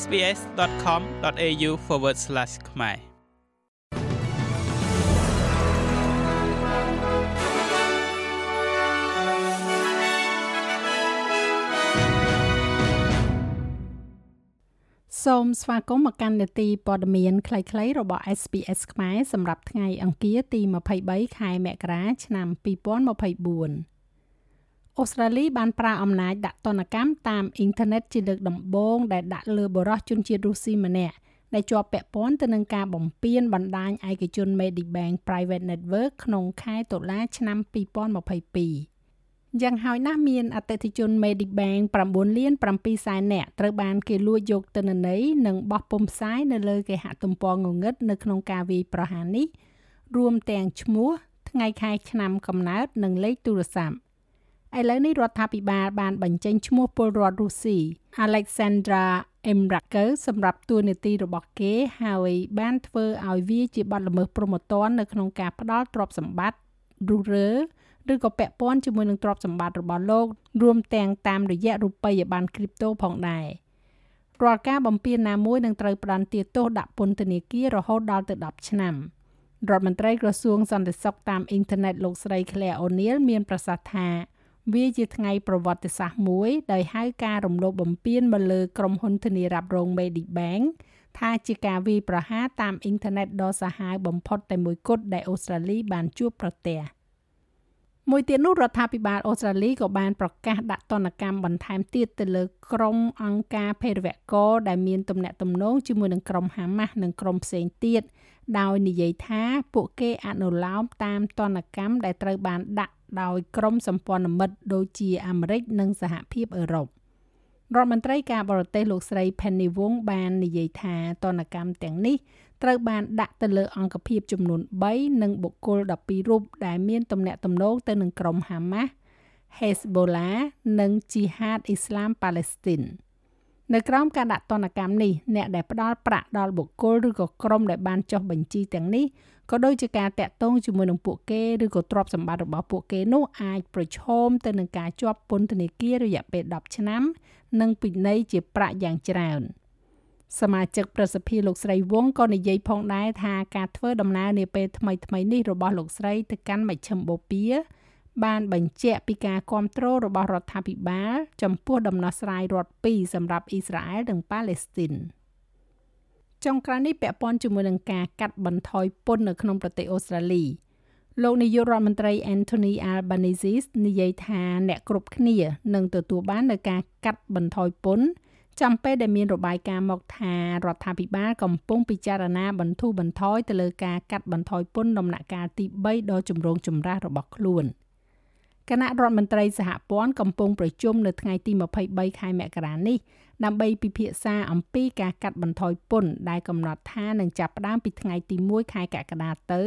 sbs.com.au/ ខ្មែរសូមស្វាគមន៍មកកាន់នេតិព័ត៌មានខ្លីៗរបស់ SPS ខ្មែរសម្រាប់ថ្ងៃអង្គារទី23ខែមករាឆ្នាំ2024 អូស្ត្រាលីបានប្រើអំណាចដាក់ទណ្ឌកម្មតាមអ៊ីនធឺណិតជាលើកដំបូងដែលដាក់លើបរិសុទ្ធជនជាតិរុស្ស៊ីម្នាក់ដែលជាប់ពាក់ព័ន្ធទៅនឹងការបំពានបណ្ដាញឯកជន Medibank Private Network ក្នុងខែតុលាឆ្នាំ2022យ៉ាងហោចណាស់មានអតិថិជន Medibank 9លាន7សែននាក់ត្រូវបានគេលួចយកទិន្នន័យនិងបោះពុម្ពផ្សាយនៅលើគេហទំព័รงងឹតនៅក្នុងការវាយប្រហារនេះ រួមទាំងឈ្មោះថ្ងៃខែឆ្នាំកំណើតនិងលេខទូរស័ព្ទ ឥឡូវនេះរដ្ឋាភិបាលបានបញ្ចេញឈ្មោះពលរដ្ឋរុស្ស៊ី Alexandra Emraker សម្រាប់តួនាទីរបស់គេហើយបានធ្វើឲ្យវាជាបទល្មើសព្រហ្មទណ្ឌនៅក្នុងការផ្ដាល់ទ្រព្យសម្បត្តិរុះរើឬក៏ពាក់ព័ន្ធជាមួយនឹងទ្រព្យសម្បត្តិរបស់លោករួមទាំងតាមរយៈរូបិយប័ណ្ណគ្រីបតូផងដែររាល់ការបំពានណាមួយនឹងត្រូវផ្ដន្ទាទោសដាក់ពន្ធនាគាររហូតដល់ទៅ10ឆ្នាំរដ្ឋមន្ត្រីក្រសួងសន្តិសុខតាមអ៊ីនធឺណិតលោកស្រី Claire O'Neil មានប្រសាសន៍ថា វាជាថ្ងៃប្រវត្តិសាស្ត្រមួយ ដោយហៅការរំលោភបំពានមកលើក្រុមហ៊ុនធានារ៉ាប់រង Medibank ថាជាការវាយប្រហារតាមអ៊ីនធឺណិតដ៏សាហាវបំផុតតែមួយគត់ដែលអូស្ត្រាលីបានជួបប្រទះ មួយទៀតនោះរដ្ឋាភិបាលអូស្ត្រាលីក៏បានប្រកាសដាក់ទណ្ឌកម្មបន្ថែមទៀតទៅលើក្រុមអង្គការភេរវករដែលមានទំនាក់ទំនងជាមួយនឹងក្រុមហាម៉ាស់និងក្រុមផ្សេងទៀតដោយនិយាយថាពួកគេអនុលោមតាមទណ្ឌកម្មដែលត្រូវបានដាក់ដោយក្រុមសម្ព័ន្ធមិត្តដូចជាអាមេរិកនិងសហភាពអឺរ៉ុប រដ្ឋមន្ត្រីការបរទេសលោកស្រី Penny Wong បាននិយាយថាទណ្ឌកម្មទាំងនេះត្រូវបានដាក់ទៅលើអង្គភាពចំនួន3និងបុគ្គល12រូបដែលមានទំនាក់ទំនងទៅនឹងក្រុម Hamas, Hezbollah និង Jihad Islam Palestine នៅក្រោមការដាក់ទណ្ឌកម្មនេះអ្នកដែលផ្ដល់ប្រាក់ដល់បុគ្គលឬក៏ក្រុមដែលបានចុះបញ្ជីទាំងនេះ ក៏ដូចជាការតាក់ទងជាមួយនឹងពួកគេឬក៏ទ្រព្យសម្បត្តិរបស់ពួកគេនោះអាចប្រឈមទៅនឹងការជាប់ពន្ធនាគាររយៈពេល10ឆ្នាំ និងពិន័យជាប្រាក់យ៉ាងច្រើនសមាជិកប្រសិទ្ធិលោកស្រីវងក៏និយាយផងដែរថាការធ្វើដំណើរនាពេលថ្មីថ្មីនេះរបស់លោកស្រីទៅកាន់មជ្ឈិមបូព៌ាបានបញ្ជាក់ពីការគ្រប់គ្រងរបស់រដ្ឋាភិបាលចំពោះដំណោះស្រាយរដ្ឋពីរសម្រាប់អ៊ីស្រាអែលនិងប៉ាឡេស្ទីន។ ចុងក្រោយនេះពាក់ព័ន្ធជាមួយនឹងការកាត់បន្ថយពន្ធនៅក្នុងប្រទេសអូស្ត្រាលីលោកនាយករដ្ឋមន្ត្រី Anthony Albanese និយាយថាអ្នកគ្រប់គ្នានឹងទទួលបាននូវការកាត់បន្ថយពន្ធចំពេលដែលមានរបាយការណ៍មកថារដ្ឋាភិបាលកំពុងពិចារណាបន្ធូរបន្ថយទៅលើការកាត់បន្ថយពន្ធដំណាក់កាលទី3ដ៏ចម្រូងចម្រាសរបស់ខ្លួន។ គណៈរដ្ឋមន្ត្រីសហព័ន្ធកំពុងប្រជុំនៅថ្ងៃទី23ខែមករានេះដើម្បីពិភាក្សាអំពីការកាត់បន្ថយពន្ធដែលកំណត់ថានឹងចាប់ផ្ដើមពីថ្ងៃទី1ខែកក្កដាទៅ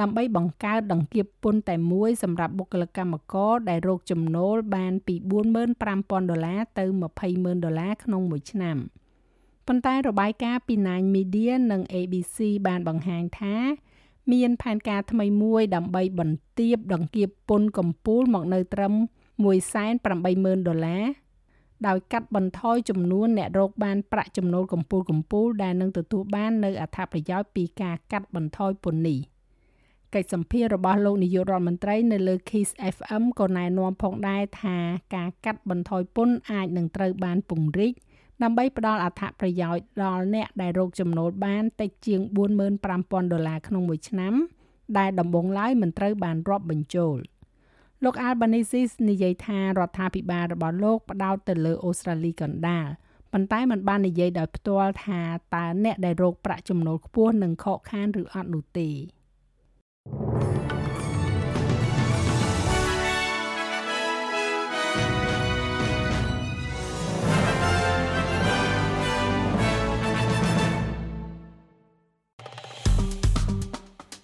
ដើម្បីបង្កើតដង្កៀបពន្ធតែមួយសម្រាប់បុគ្គលិកកម្មករដែលរកចំណូលបានពី45,000ដុល្លារទៅ20,000ដុល្លារក្នុងមួយឆ្នាំប៉ុន្តែរបាយការណ៍ពី Nine Media និង ABC បានបង្ហាញថា មានផែនការថ្មីមួយដើម្បីបន្ទាបដង្កៀបពន្ធកម្ពូលមកនៅត្រឹម180,000ដុល្លារដោយកាត់បន្ថយចំនួនអ្នករកបានប្រាក់ចំណូលកម្ពូលកម្ពូលដែលនឹងទទួលបាននៅអត្ថប្រយោជន៍ពីការកាត់បន្ថយពន្ធនេះកិច្ចសម្ភាររបស់លោកនាយករដ្ឋមន្ត្រីនៅលើ Kiss FM ក៏ណែនាំផងដែរថាការកាត់បន្ថយពន្ធអាចនឹងត្រូវបានពង្រីក ដើម្បីផ្ដល់អត្ថប្រយោជន៍ដល់អ្នកដែលរកចំណូលបានតិចជាង45,000ដុល្លារក្នុងមួយឆ្នាំ ដែលដំបូងឡើយមិនត្រូវបានរាប់បញ្ចូលលោក Albanese និយាយថារដ្ឋាភិបាលរបស់លោកផ្ដោតទៅលើអូស្ត្រាលីកណ្ដាលប៉ុន្តែมันបាននិយាយដោយផ្ទាល់ថាតើអ្នកដែលរកប្រាក់ចំណូលខ្ពស់នឹងខកខានឬអត់នោះទេ